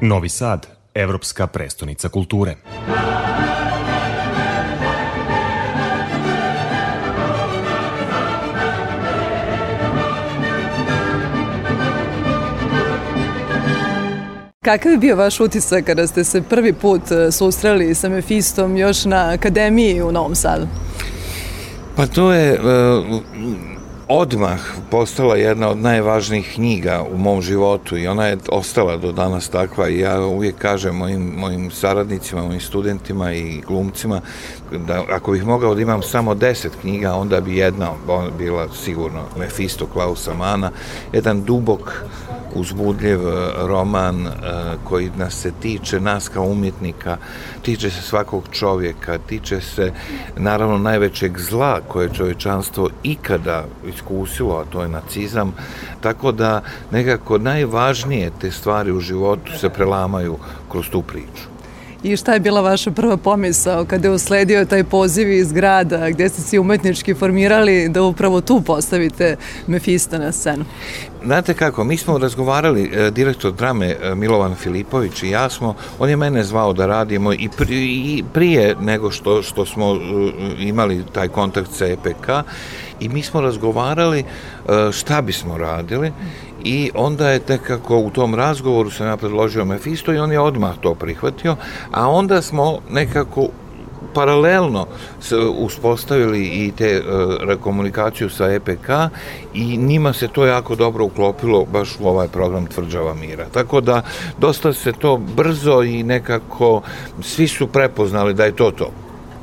Novi Sad, evropska prestonica kulture. Kakav je bio vaš utisak kada ste se prvi put e, susreli sa Mefistom još na akademiji u Novom Sadu? Pa to je uh, odmah postala jedna od najvažnijih knjiga u mom životu i ona je ostala do danas takva i ja uvijek kažem mojim, mojim saradnicima, mojim studentima i glumcima da ako bih mogao da imam samo deset knjiga, onda bi jedna bila sigurno Mefisto Klausa Mana, jedan dubok uzbudljiv e, roman e, koji nas se tiče, nas kao umjetnika, tiče se svakog čovjeka, tiče se naravno najvećeg zla koje čovječanstvo ikada iskusilo, a to je nacizam, tako da nekako najvažnije te stvari u životu se prelamaju kroz tu priču. I šta je bila vaša prva pomisao kada je usledio taj poziv iz grada gde ste se umetnički formirali da upravo tu postavite Mefista na scenu? Znate kako, mi smo razgovarali, e, direktor drame e, Milovan Filipović i ja smo, on je mene zvao da radimo i, i prije nego što, što smo e, imali taj kontakt sa EPK i mi smo razgovarali šta bismo radili i onda je tekako u tom razgovoru sam ja Mefisto i on je odmah to prihvatio, a onda smo nekako paralelno uspostavili i te uh, komunikaciju sa EPK i njima se to jako dobro uklopilo baš u ovaj program Tvrđava mira. Tako da dosta se to brzo i nekako svi su prepoznali da je to to.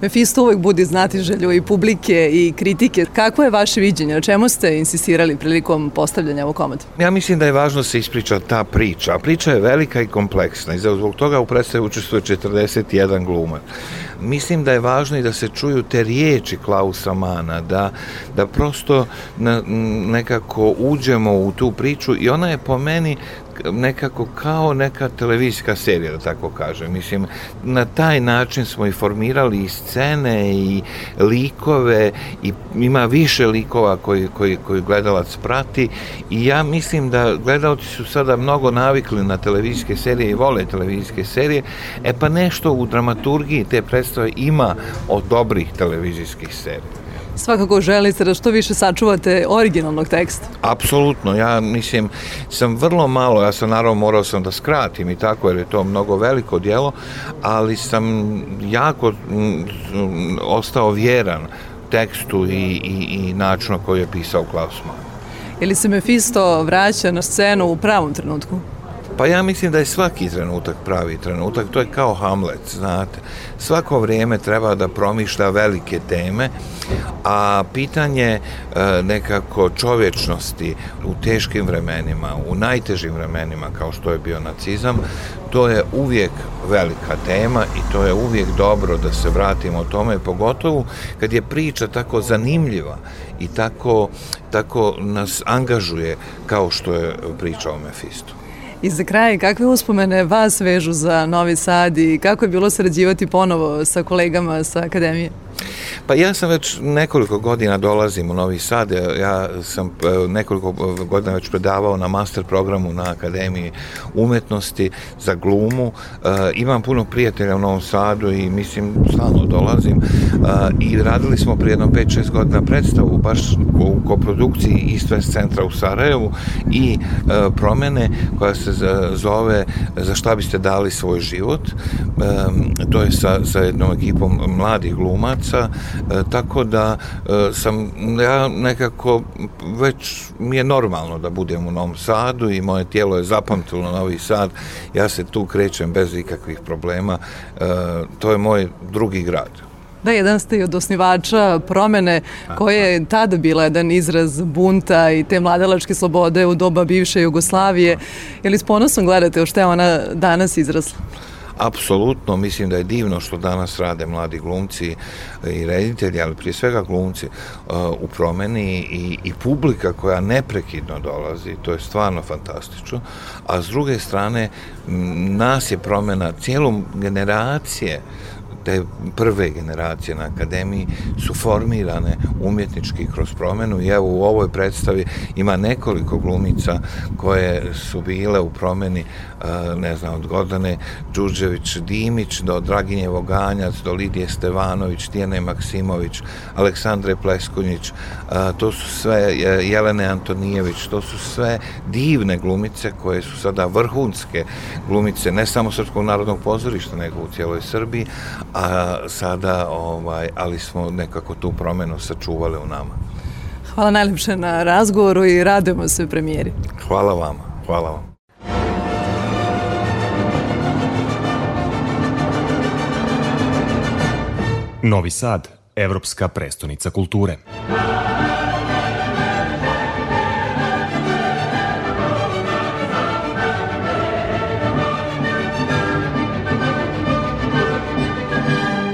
Mefisto uvek budi znatiželju i publike i kritike. Kako je vaše viđenje? O čemu ste insistirali prilikom postavljanja ovog komada? Ja mislim da je važno da se ispriča ta priča. Priča je velika i kompleksna i zbog toga u predstavu učestvuje 41 glumac. Mislim da je važno i da se čuju te riječi Klausa Mana, da, da prosto na, nekako uđemo u tu priču i ona je po meni nekako kao neka televizijska serija, da tako kažem. Mislim, na taj način smo i formirali i scene i likove i ima više likova koji, koji, koji gledalac prati. I ja mislim da gledalci su sada mnogo navikli na televizijske serije i vole televizijske serije, e pa nešto u dramaturgiji te predstave ima od dobrih televizijskih serija svakako želite da što više sačuvate originalnog teksta. Apsolutno, ja mislim, sam vrlo malo, ja sam naravno morao sam da skratim i tako, jer je to mnogo veliko dijelo, ali sam jako ostao vjeran tekstu i, i, i načinu koji je pisao Klaus Mann. Ili se Mefisto vraća na scenu u pravom trenutku? Pa ja mislim da je svaki trenutak pravi trenutak, to je kao Hamlet, znate. Svako vrijeme treba da promišlja velike teme, a pitanje e, nekako čovječnosti u teškim vremenima, u najtežim vremenima kao što je bio nacizam, to je uvijek velika tema i to je uvijek dobro da se vratimo tome, pogotovo kad je priča tako zanimljiva i tako, tako nas angažuje kao što je priča o Mefistu. I za kraj, kakve uspomene vas vežu za Novi Sad i kako je bilo sarađivati ponovo sa kolegama sa Akademije? Pa ja sam već nekoliko godina dolazim u Novi Sad, ja sam e, nekoliko godina već predavao na master programu na Akademiji umetnosti za glumu, e, imam puno prijatelja u Novom Sadu i mislim stalno dolazim e, i radili smo prije jedno 5-6 godina predstavu baš u koprodukciji West centra u Sarajevu i promene koja se zove Za šta biste dali svoj život, to je sa, sa jednom ekipom mladih glumaca, E, tako da e, sam ja nekako već mi je normalno da budem u Novom Sadu i moje tijelo je zapamtilo Novi Sad, ja se tu krećem bez ikakvih problema, e, to je moj drugi grad. Da, jedan ste i od osnivača promene koje je tada bila jedan izraz bunta i te mladalačke slobode u doba bivše Jugoslavije. Je li s ponosom gledate o što je ona danas izrasla? Apsolutno mislim da je divno što danas rade mladi glumci i reditelji, ali prije svega glumci uh, u promeni i, i publika koja neprekidno dolazi, to je stvarno fantastično, a s druge strane nas je promena cijelom generacije te prve generacije na akademiji su formirane umjetnički kroz promenu i evo u ovoj predstavi ima nekoliko glumica koje su bile u promeni ne znam, od Gordane Đurđević Dimić do Draginje Voganjac, do Lidije Stevanović, Tijene Maksimović, Aleksandre Pleskonjić, to su sve Jelene Antonijević, to su sve divne glumice koje su sada vrhunske glumice, ne samo Srpskog narodnog pozorišta, nego u cijeloj Srbiji, a sada, ovaj, ali smo nekako tu promenu sačuvali u nama. Hvala najlepše na razgovoru i radujemo se premijeri. Hvala vama, hvala vam. Novi Sad, evropska prestonica kulture.